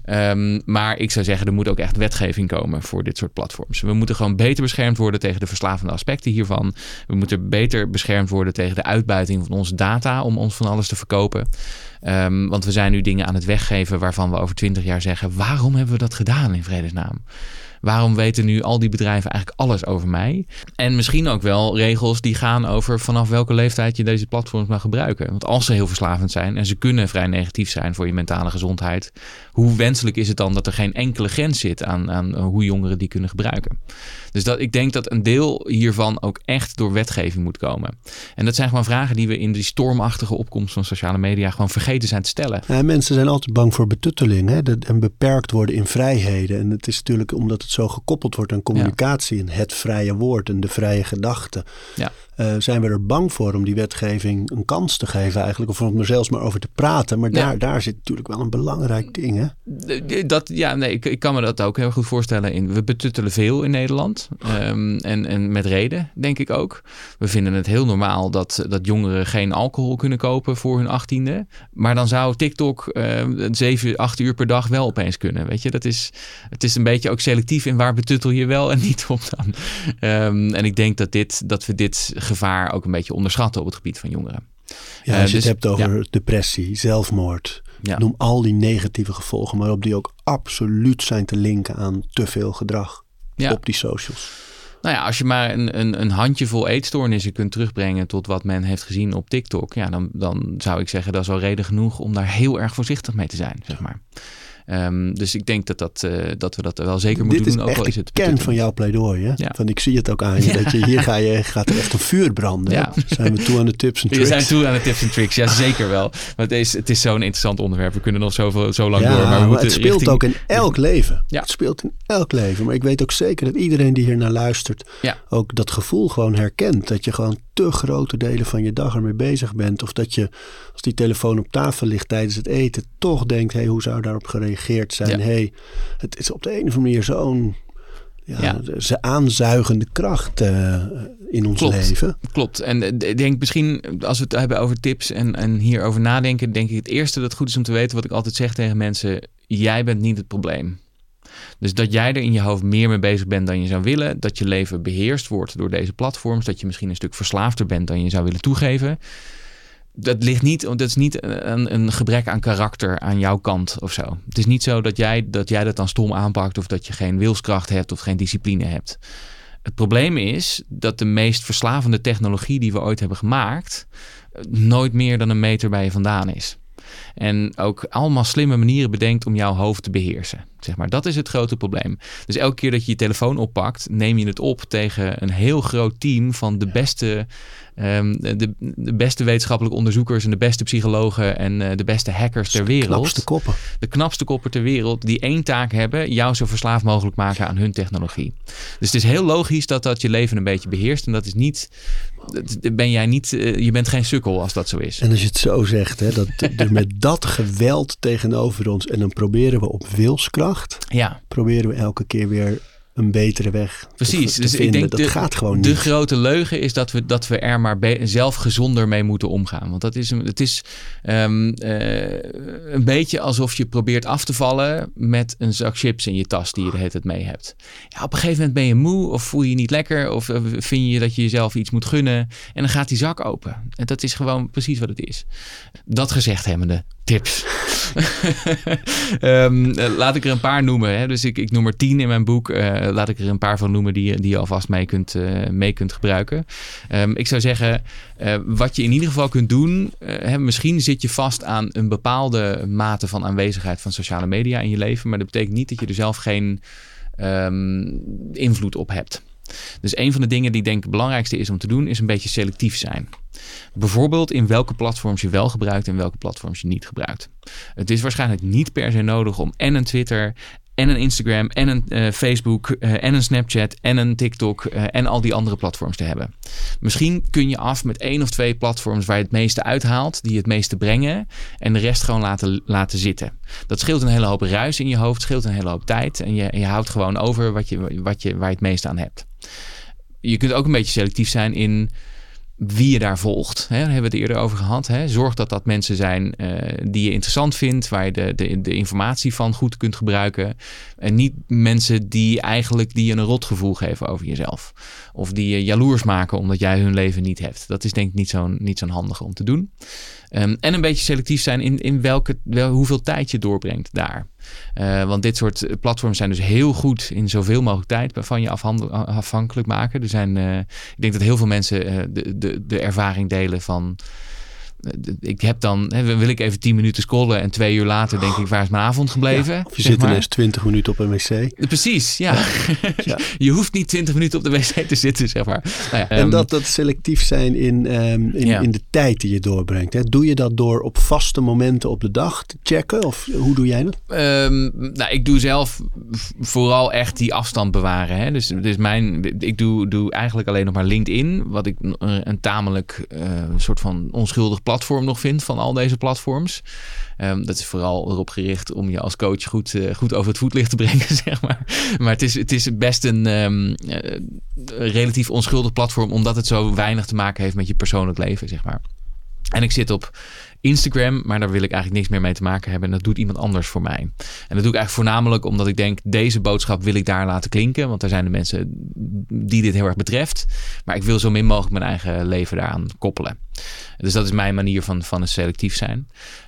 Speaker 4: Um, maar ik zou zeggen, er moet ook echt wetgeving komen voor dit soort platforms. We moeten gewoon beter beschermd worden tegen de verslavende aspecten hiervan. We moeten beter beschermd worden tegen de uitbuiting van onze data om ons van alles te verkopen. Um, want we zijn nu dingen aan het weggeven waarvan we over twintig jaar zeggen: waarom hebben we dat gedaan in vredesnaam? Waarom weten nu al die bedrijven eigenlijk alles over mij? En misschien ook wel regels die gaan over vanaf welke leeftijd je deze platforms mag gebruiken. Want als ze heel verslavend zijn en ze kunnen vrij negatief zijn voor je mentale gezondheid, hoe wenselijk is het dan dat er geen enkele grens zit aan, aan hoe jongeren die kunnen gebruiken? Dus dat, ik denk dat een deel hiervan ook echt door wetgeving moet komen. En dat zijn gewoon vragen die we in die stormachtige opkomst van sociale media gewoon vergeten zijn te stellen.
Speaker 1: Ja, mensen zijn altijd bang voor betutteling hè? en beperkt worden in vrijheden. En het is natuurlijk omdat het zo gekoppeld wordt aan communicatie en het vrije woord en de vrije gedachte. Ja. Uh, zijn we er bang voor om die wetgeving een kans te geven eigenlijk. Of om er zelfs maar over te praten. Maar daar, daar zit natuurlijk wel een belangrijk ding hè?
Speaker 4: Dat, ja, nee, ik, ik kan me dat ook heel goed voorstellen. In, we betuttelen veel in Nederland. Um, en, en met reden, denk ik ook. We vinden het heel normaal dat, dat jongeren geen alcohol kunnen kopen voor hun achttiende. Maar dan zou TikTok uh, 7, 8 uur per dag wel opeens kunnen. Weet je, dat is, het is een beetje ook selectief in waar betuttel je wel en niet op dan. Um, en ik denk dat, dit, dat we dit gevaar ook een beetje onderschatten op het gebied van jongeren.
Speaker 1: Ja, als je het dus hebt over depressie, zelfmoord, noem al die negatieve gevolgen, maar op die ook absoluut zijn te linken aan te veel gedrag op die socials.
Speaker 4: Nou ja, als je maar een, een, een handjevol eetstoornissen kunt terugbrengen tot wat men heeft gezien op TikTok, ja, dan, dan zou ik zeggen dat is wel reden genoeg om daar heel erg voorzichtig mee te zijn, zeg maar. Um, dus ik denk dat, dat, uh, dat we dat wel zeker moeten doen.
Speaker 1: Ook
Speaker 4: al
Speaker 1: is het kern van jouw pleidooi. Hè? Ja. Ik zie het ook aan je. Dat je hier ga je, gaat er echt een vuur branden. Ja. Zijn we toe aan de tips en tricks?
Speaker 4: We zijn toe aan de tips en tricks. Ja, zeker wel. Maar het is, het is zo'n interessant onderwerp. We kunnen nog zoveel, zo lang door. Maar, we
Speaker 1: maar het speelt ook in elk leven. Ja. Het speelt in elk leven. Maar ik weet ook zeker dat iedereen die hier naar luistert... ook dat gevoel gewoon herkent. Dat je gewoon te grote delen van je dag ermee bezig bent. Of dat je, als die telefoon op tafel ligt tijdens het eten, toch denkt: hé, hey, hoe zou daarop gereageerd zijn? hey, het is op de een of andere manier zo'n ja, ze aanzuigende kracht uh, in ons leven.
Speaker 4: Klopt. En eh, ik denk misschien, als we het hebben over tips en, en hierover nadenken, denk ik het eerste dat goed is om te weten, wat ik altijd zeg tegen mensen: jij bent niet het probleem. Dus dat jij er in je hoofd meer mee bezig bent dan je zou willen. Dat je leven beheerst wordt door deze platforms. Dat je misschien een stuk verslaafder bent dan je zou willen toegeven. Dat ligt niet, dat is niet een, een gebrek aan karakter aan jouw kant of zo. Het is niet zo dat jij, dat jij dat dan stom aanpakt of dat je geen wilskracht hebt of geen discipline hebt. Het probleem is dat de meest verslavende technologie die we ooit hebben gemaakt, nooit meer dan een meter bij je vandaan is. En ook allemaal slimme manieren bedenkt om jouw hoofd te beheersen. Zeg maar. Dat is het grote probleem. Dus elke keer dat je je telefoon oppakt, neem je het op tegen een heel groot team van de beste Ehm, de, de, beste wetenschappelijke onderzoekers en de beste psychologen en uh, de beste hackers ter wereld. De
Speaker 1: knapste koppen.
Speaker 4: De knapste koppen ter wereld die één taak hebben, jou zo verslaafd mogelijk maken aan hun technologie. Dus het is heel logisch dat dat je leven een beetje beheerst. En dat is niet, ben jij niet, uh, je bent geen sukkel als dat zo is.
Speaker 1: En als je het zo zegt, hè, dat er met dat geweld tegenover ons en dan proberen we op wilskracht, ja. proberen we elke keer weer een betere weg.
Speaker 4: Precies. dus ik denk dat de, gaat gewoon de grote leugen is dat we, dat we er maar zelf gezonder mee moeten omgaan. Want dat is, het is um, uh, een beetje alsof je probeert af te vallen met een zak chips in je tas die je de hele tijd mee hebt. Ja, op een gegeven moment ben je moe of voel je je niet lekker of uh, vind je dat je jezelf iets moet gunnen en dan gaat die zak open. En dat is gewoon precies wat het is. Dat gezegd hebbende, tips. Um, laat ik er een paar noemen. Hè. Dus ik, ik noem er tien in mijn boek. Uh, laat ik er een paar van noemen die, die je alvast mee kunt, uh, mee kunt gebruiken. Um, ik zou zeggen, wat je in ieder geval kunt doen. Hè, misschien zit je vast aan een bepaalde mate van aanwezigheid van sociale media in je leven. Maar dat betekent niet dat je er zelf geen um, invloed op hebt. Dus een van de dingen die ik denk het belangrijkste is om te doen, is een beetje selectief zijn. Bijvoorbeeld in welke platforms je wel gebruikt en welke platforms je niet gebruikt. Het is waarschijnlijk niet per se nodig om en een Twitter en een Instagram en een eh, Facebook eh, en een Snapchat en een TikTok eh, en al die andere platforms te hebben. Misschien kun je af met één of twee platforms waar je het meeste uithaalt, die het meeste brengen en de rest gewoon laten, laten zitten. Dat scheelt een hele hoop ruis in je hoofd, scheelt een hele hoop tijd en je, je houdt gewoon over wat je, wat je, waar je het meeste aan hebt. Je kunt ook een beetje selectief zijn in wie je daar volgt. Hè, daar hebben we het eerder over gehad. Hè. Zorg dat dat mensen zijn eh, die je interessant vindt, waar je de, de, de informatie van goed kunt gebruiken. En niet mensen die eigenlijk die je een rotgevoel geven over jezelf. Of die je jaloers maken omdat jij hun leven niet hebt. Dat is denk ik niet zo'n niet zo'n handige om te doen. Um, en een beetje selectief zijn in, in welke, wel, hoeveel tijd je doorbrengt daar. Uh, want dit soort platforms zijn dus heel goed in zoveel mogelijk tijd van je afhankelijk maken. Er zijn, uh, ik denk dat heel veel mensen de, de, de ervaring delen van ik heb dan, hè, wil ik even tien minuten scrollen en twee uur later denk ik, waar is mijn avond gebleven?
Speaker 1: Ja, of je zit ineens twintig minuten op een wc.
Speaker 4: Precies, ja. ja. je hoeft niet twintig minuten op de wc te zitten, zeg maar.
Speaker 1: Nou ja, en um, dat, dat selectief zijn in, um, in, in, de tijd die je doorbrengt. Hè? Doe je dat door op vaste momenten op de dag te checken? Of hoe doe jij dat?
Speaker 4: Um, nou, ik doe zelf vooral echt die afstand bewaren. Hè? Dus, dus mijn, ik doe, doe eigenlijk alleen nog maar LinkedIn, wat ik een, een tamelijk uh, soort van onschuldig platform nog vindt van al deze platforms. Um, dat is vooral erop gericht om je als coach goed, uh, goed over het voetlicht te brengen, zeg maar. Maar het is, het is best een um, uh, relatief onschuldig platform, omdat het zo weinig te maken heeft met je persoonlijk leven, zeg maar. En ik zit op Instagram, maar daar wil ik eigenlijk niks meer mee te maken hebben. En dat doet iemand anders voor mij. En dat doe ik eigenlijk voornamelijk omdat ik denk, deze boodschap wil ik daar laten klinken. Want daar zijn de mensen die dit heel erg betreft. Maar ik wil zo min mogelijk mijn eigen leven daaraan koppelen. Dus dat is mijn manier van, van het selectief zijn.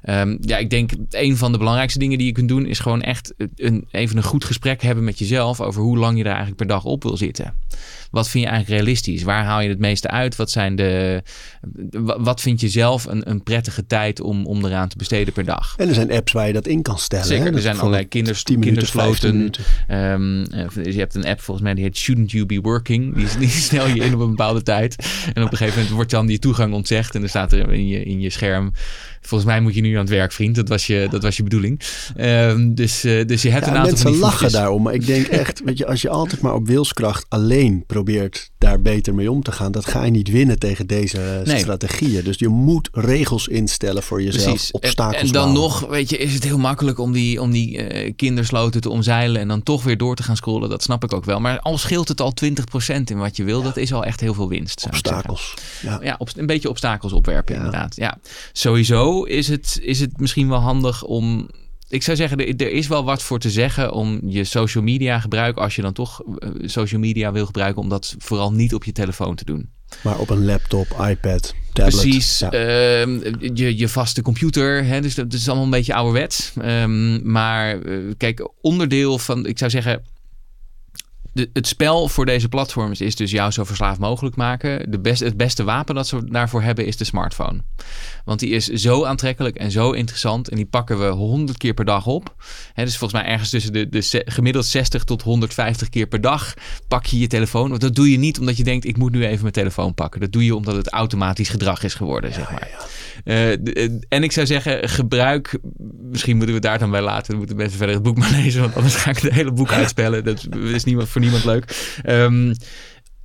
Speaker 4: Um, ja, ik denk een van de belangrijkste dingen die je kunt doen... is gewoon echt een, even een goed gesprek hebben met jezelf... over hoe lang je daar eigenlijk per dag op wil zitten. Wat vind je eigenlijk realistisch? Waar haal je het meeste uit? Wat, zijn de, wat vind je zelf een, een prettige tijd om, om eraan te besteden per dag?
Speaker 1: En er zijn apps waar je dat in kan stellen.
Speaker 4: Zeker,
Speaker 1: hè?
Speaker 4: er zijn allerlei kinders, kindersloten. Um, je hebt een app volgens mij die heet Shouldn't You Be Working. Die, die snel je in op een bepaalde tijd. En op een gegeven moment wordt dan die toegang ontzegd. En er staat er in je, in je scherm Volgens mij moet je nu aan het werk, vriend. Dat was je, dat was je bedoeling. Um, dus, uh, dus je hebt
Speaker 1: ja,
Speaker 4: een aantal
Speaker 1: mensen lachen daarom. Maar ik denk echt, weet je, als je altijd maar op wilskracht alleen probeert daar beter mee om te gaan, dat ga je niet winnen tegen deze nee. strategieën. Dus je moet regels instellen voor jezelf,
Speaker 4: Precies.
Speaker 1: obstakels
Speaker 4: En, en dan
Speaker 1: bouwen.
Speaker 4: nog, weet je, is het heel makkelijk om die, om die uh, kindersloten te omzeilen en dan toch weer door te gaan scrollen. Dat snap ik ook wel. Maar al scheelt het al 20% in wat je wil, ja. dat is al echt heel veel winst.
Speaker 1: Obstakels.
Speaker 4: Ja, ja op, een beetje obstakels opwerpen, inderdaad. Ja, sowieso is het, is het misschien wel handig om. Ik zou zeggen, er, er is wel wat voor te zeggen om je social media gebruik, als je dan toch uh, social media wil gebruiken, om dat vooral niet op je telefoon te doen.
Speaker 1: Maar op een laptop, iPad, tablet.
Speaker 4: Precies. Ja. Uh, je, je vaste computer. Hè, dus dat is allemaal een beetje ouderwets. Um, maar uh, kijk, onderdeel van, ik zou zeggen, de, het spel voor deze platforms is dus jou zo verslaafd mogelijk maken. De best, het beste wapen dat ze daarvoor hebben is de smartphone. Want die is zo aantrekkelijk en zo interessant. En die pakken we 100 keer per dag op. He, dus volgens mij ergens tussen de, de gemiddeld 60 tot 150 keer per dag pak je je telefoon. Want dat doe je niet omdat je denkt ik moet nu even mijn telefoon pakken. Dat doe je omdat het automatisch gedrag is geworden. Ja, zeg maar. Ja, ja. Uh, en ik zou zeggen gebruik, misschien moeten we daar dan bij laten. Dan moeten mensen verder het boek maar lezen. Want anders ga ik het hele boek uitspellen. Dat is niemand, voor niemand leuk. Um,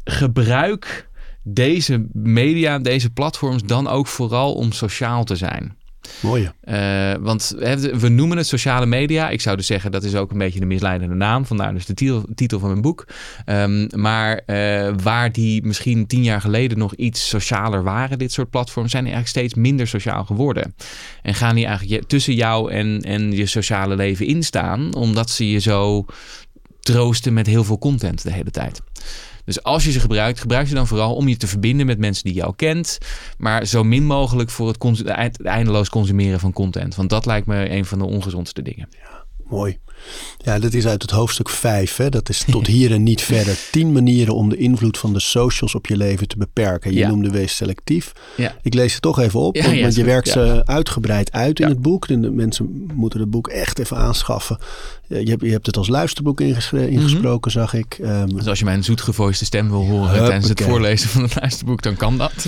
Speaker 4: gebruik deze media, deze platforms dan ook vooral om sociaal te zijn.
Speaker 1: Mooi.
Speaker 4: Uh, want we noemen het sociale media. Ik zou dus zeggen dat is ook een beetje een misleidende naam. Vandaar dus de titel, titel van mijn boek. Um, maar uh, waar die misschien tien jaar geleden nog iets socialer waren, dit soort platforms, zijn die eigenlijk steeds minder sociaal geworden. En gaan die eigenlijk tussen jou en, en je sociale leven instaan, omdat ze je zo troosten met heel veel content de hele tijd. Dus als je ze gebruikt, gebruik ze dan vooral om je te verbinden met mensen die al kent. Maar zo min mogelijk voor het eindeloos consumeren van content. Want dat lijkt me een van de ongezondste dingen.
Speaker 1: Ja, mooi. Ja, dat is uit het hoofdstuk 5. Hè? Dat is tot hier en niet verder. Tien manieren om de invloed van de socials op je leven te beperken. Je ja. noemde wees selectief.
Speaker 4: Ja.
Speaker 1: Ik lees het toch even op,
Speaker 4: ja,
Speaker 1: want, je
Speaker 4: goed.
Speaker 1: werkt ze uitgebreid uit in het boek. En de mensen moeten het boek echt even aanschaffen. Je hebt, je hebt het als luisterboek ingesproken, mm -hmm. zag ik. Um,
Speaker 4: dus als je mijn zoetgevoiste stem wil horen huppakee. tijdens het voorlezen van het luisterboek, dan kan dat.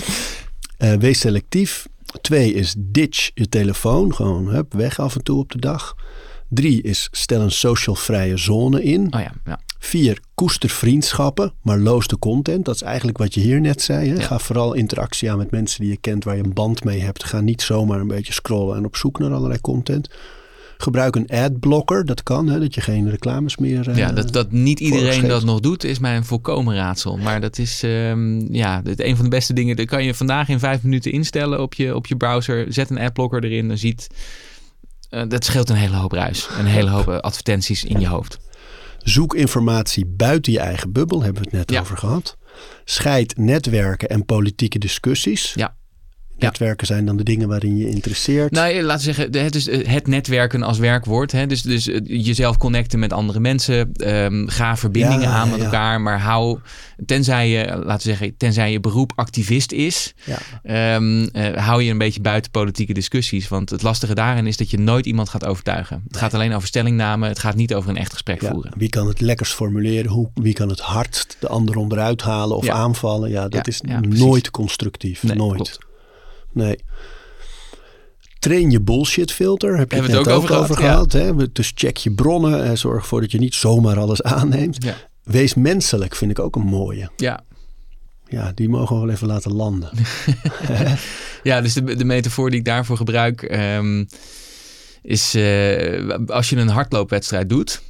Speaker 1: Uh, wees selectief. Twee is ditch je telefoon. Gewoon hup, weg af en toe op de dag. Drie is stel een social-vrije zone in.
Speaker 4: Oh ja, ja.
Speaker 1: Vier, koester vriendschappen, maar loos de content. Dat is eigenlijk wat je hier net zei. Hè?
Speaker 4: Ja.
Speaker 1: Ga vooral interactie aan met mensen die je kent, waar je een band mee hebt. Ga niet zomaar een beetje scrollen en op zoek naar allerlei content. Gebruik een adblocker, dat kan, hè? dat je geen reclames meer... eh,
Speaker 4: ja dat, dat niet iedereen dat nog doet, is mij een volkomen raadsel. Maar dat is ehm, ja, het, een van de beste dingen. Dat kan je vandaag in vijf minuten instellen op je, op je browser. Zet een adblocker erin, dan ziet... eh, dat scheelt een hele hoop ruis. Een hele hoop eh, advertenties in je hoofd.
Speaker 1: Zoek informatie buiten je eigen bubbel, hebben we het net
Speaker 4: Ja.
Speaker 1: over gehad. Scheid netwerken en politieke discussies.
Speaker 4: Ja.
Speaker 1: Netwerken zijn dan de dingen waarin je interesseert.
Speaker 4: Nou, eh, laten we zeggen, het is eh, het netwerken als werkwoord. Hè? Dus, dus eh, jezelf connecten met andere mensen. ehm, ga verbindingen
Speaker 1: Ja,
Speaker 4: aan met elkaar. Maar hou, tenzij je, laten we zeggen, tenzij je beroep activist is,
Speaker 1: Ja.
Speaker 4: ehm, eh, hou je een beetje buiten politieke discussies. Want het lastige daarin is dat je nooit iemand gaat overtuigen. Het gaat alleen over stellingname. Het gaat niet over een echt gesprek
Speaker 1: Ja,
Speaker 4: voeren.
Speaker 1: wie kan het lekkerst formuleren? Hoe, wie kan het hardst de ander onderuit halen of aanvallen? Ja, dat is nooit constructief.
Speaker 4: Nee,
Speaker 1: nooit.
Speaker 4: klopt.
Speaker 1: Nee. Train je bullshit filter. Heb je
Speaker 4: Hebben
Speaker 1: het
Speaker 4: het ook
Speaker 1: ook
Speaker 4: over gehad.
Speaker 1: Hè? Dus check je bronnen. en Zorg ervoor dat je niet zomaar alles aanneemt.
Speaker 4: Ja.
Speaker 1: Wees menselijk vind ik ook een mooie.
Speaker 4: Ja.
Speaker 1: Ja, die mogen we wel even laten landen.
Speaker 4: Ja, dus de, de metafoor die ik daarvoor gebruik ehm, is eh, als je een hardloopwedstrijd doet.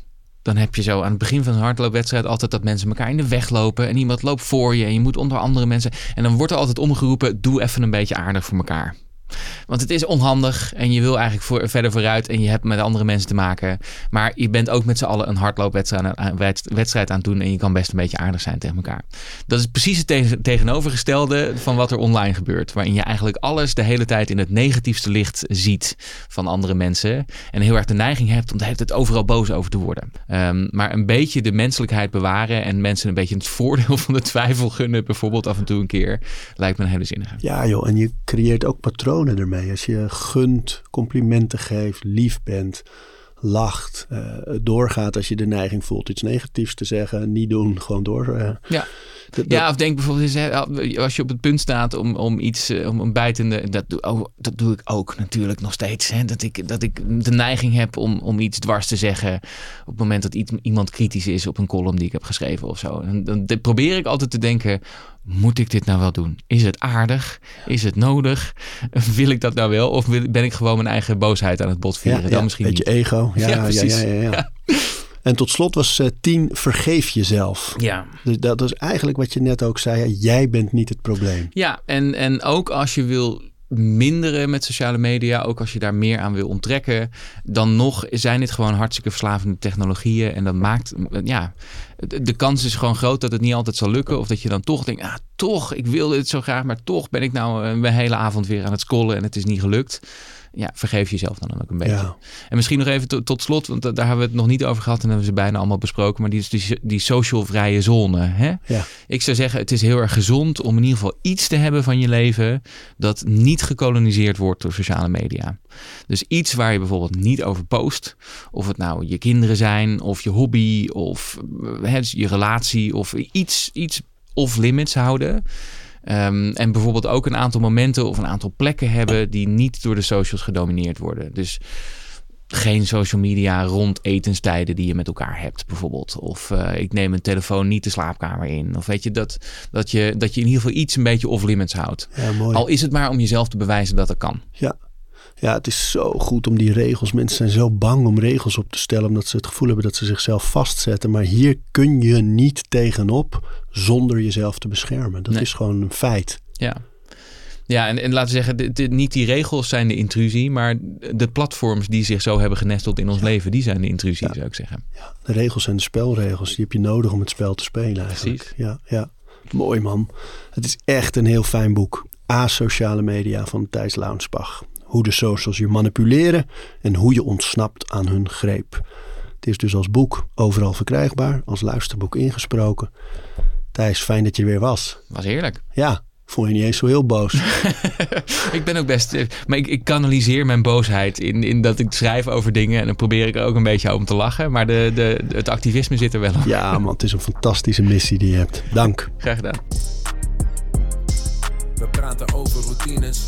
Speaker 4: Dan heb je zo aan het begin van een hardloopwedstrijd altijd dat mensen elkaar in de weg lopen. En iemand loopt voor je en je moet onder andere mensen. En dan wordt er altijd omgeroepen, doe even een beetje aardig voor elkaar. Want het is onhandig en je wil eigenlijk voor, verder vooruit en je hebt met andere mensen te maken. Maar je bent ook met z'n allen een hardloopwedstrijd aan, wed- wedstrijd aan het doen en je kan best een beetje aardig zijn tegen elkaar. Dat is precies het tegen- tegenovergestelde van wat er online gebeurt. Waarin je eigenlijk alles de hele tijd in het negatiefste licht ziet van andere mensen. En heel erg de neiging hebt om de hele overal boos over te worden. Ehm, maar een beetje de menselijkheid bewaren en mensen een beetje het voordeel van de twijfel gunnen, bijvoorbeeld af en toe een keer, lijkt me een hele zinnige.
Speaker 1: Ja joh, en je creëert ook patronen ermee. Als je gunt, complimenten geeft, lief bent, lacht, eh, doorgaat als je de neiging voelt iets negatiefs te zeggen. Niet doen, gewoon door. eh.
Speaker 4: Ja.
Speaker 1: Dat-
Speaker 4: Ja, of denk bijvoorbeeld eens, hè, als je op het punt staat om, om iets, eh, om een bijtende, dat doe, oh, dat doe ik ook natuurlijk nog steeds. Hè, dat, ik, dat ik de neiging heb om, om iets dwars te zeggen op het moment dat iets, iemand kritisch is op een column die ik heb geschreven of zo. En dan dan probeer ik altijd te denken, moet ik dit nou wel doen? Is het aardig? Is het nodig? Wil ik dat nou wel? Of ben ik gewoon mijn eigen boosheid aan het botvieren?
Speaker 1: ja,
Speaker 4: dan
Speaker 1: ja,
Speaker 4: misschien
Speaker 1: beetje
Speaker 4: niet.
Speaker 1: ego. Ja,
Speaker 4: Ja,
Speaker 1: ja, ja,
Speaker 4: precies.
Speaker 1: ja, ja. En tot slot was eh, tien, vergeef jezelf.
Speaker 4: Ja.
Speaker 1: Dus dat is eigenlijk wat je net ook zei. Jij bent niet het probleem.
Speaker 4: Ja, en, en ook als je wil minderen met sociale media, ook als je daar meer aan wil onttrekken, dan nog zijn dit gewoon hartstikke verslavende technologieën. En dat maakt, ja, de, kans is gewoon groot dat het niet altijd zal lukken. Of dat je dan toch denkt, ah, toch, ik wil dit zo graag, maar toch ben ik nou eh, mijn hele avond weer aan het scrollen en het is niet gelukt. Ja, vergeef jezelf dan ook een beetje.
Speaker 1: Ja.
Speaker 4: En misschien nog even tot, tot slot, want da- daar hebben we het nog niet over gehad en hebben we ze bijna allemaal besproken. Maar die, die, die social vrije zone. Hè?
Speaker 1: Ja.
Speaker 4: Ik zou zeggen, het is heel erg gezond om in ieder geval iets te hebben van je leven dat niet gekoloniseerd wordt door sociale media. Dus iets waar je bijvoorbeeld niet over post. Of het nou je kinderen zijn, of je hobby, of eh, hè, dus je relatie, of iets, iets off limits houden. Ehm, en bijvoorbeeld ook een aantal momenten of een aantal plekken hebben die niet door de socials gedomineerd worden. Dus geen social media rond etenstijden die je met elkaar hebt, bijvoorbeeld. Of eh, ik neem een telefoon niet de slaapkamer in. Of weet je, dat, dat je, dat je in ieder geval iets een beetje off-limits houdt.
Speaker 1: Ja, mooi.
Speaker 4: Al is het maar om jezelf te bewijzen dat dat kan.
Speaker 1: Ja. Ja, het is zo goed om die regels. Mensen zijn zo bang om regels op te stellen omdat ze het gevoel hebben dat ze zichzelf vastzetten. Maar hier kun je niet tegenop zonder jezelf te beschermen. Dat
Speaker 4: Nee.
Speaker 1: is gewoon een feit.
Speaker 4: Ja. Ja, en, en laten we zeggen, dit, dit- niet die regels zijn de intrusie, maar de platforms die zich zo hebben genesteld in ons leven, die zijn de intrusie,
Speaker 1: Ja.
Speaker 4: zou ik zeggen.
Speaker 1: De regels zijn de spelregels. Die heb je nodig om het spel te spelen eigenlijk.
Speaker 4: Precies.
Speaker 1: Ja, ja. Mooi man. Het is echt een heel fijn boek. Asociale media van Thijs Launsbach. Hoe de socials je manipuleren en hoe je ontsnapt aan hun greep. Het is dus als boek overal verkrijgbaar, als luisterboek ingesproken. Thijs, fijn dat je er weer was.
Speaker 4: Was heerlijk.
Speaker 1: Ja, voel je niet eens zo heel boos.
Speaker 4: ik ben ook best. eh, Maar ik, ik kanaliseer mijn boosheid in, in dat ik schrijf over dingen. En dan probeer ik er ook een beetje om te lachen. Maar de, de, het activisme zit er wel op.
Speaker 1: Ja man, het is een fantastische missie die je hebt. Dank.
Speaker 4: Graag gedaan.
Speaker 3: We praten over routines.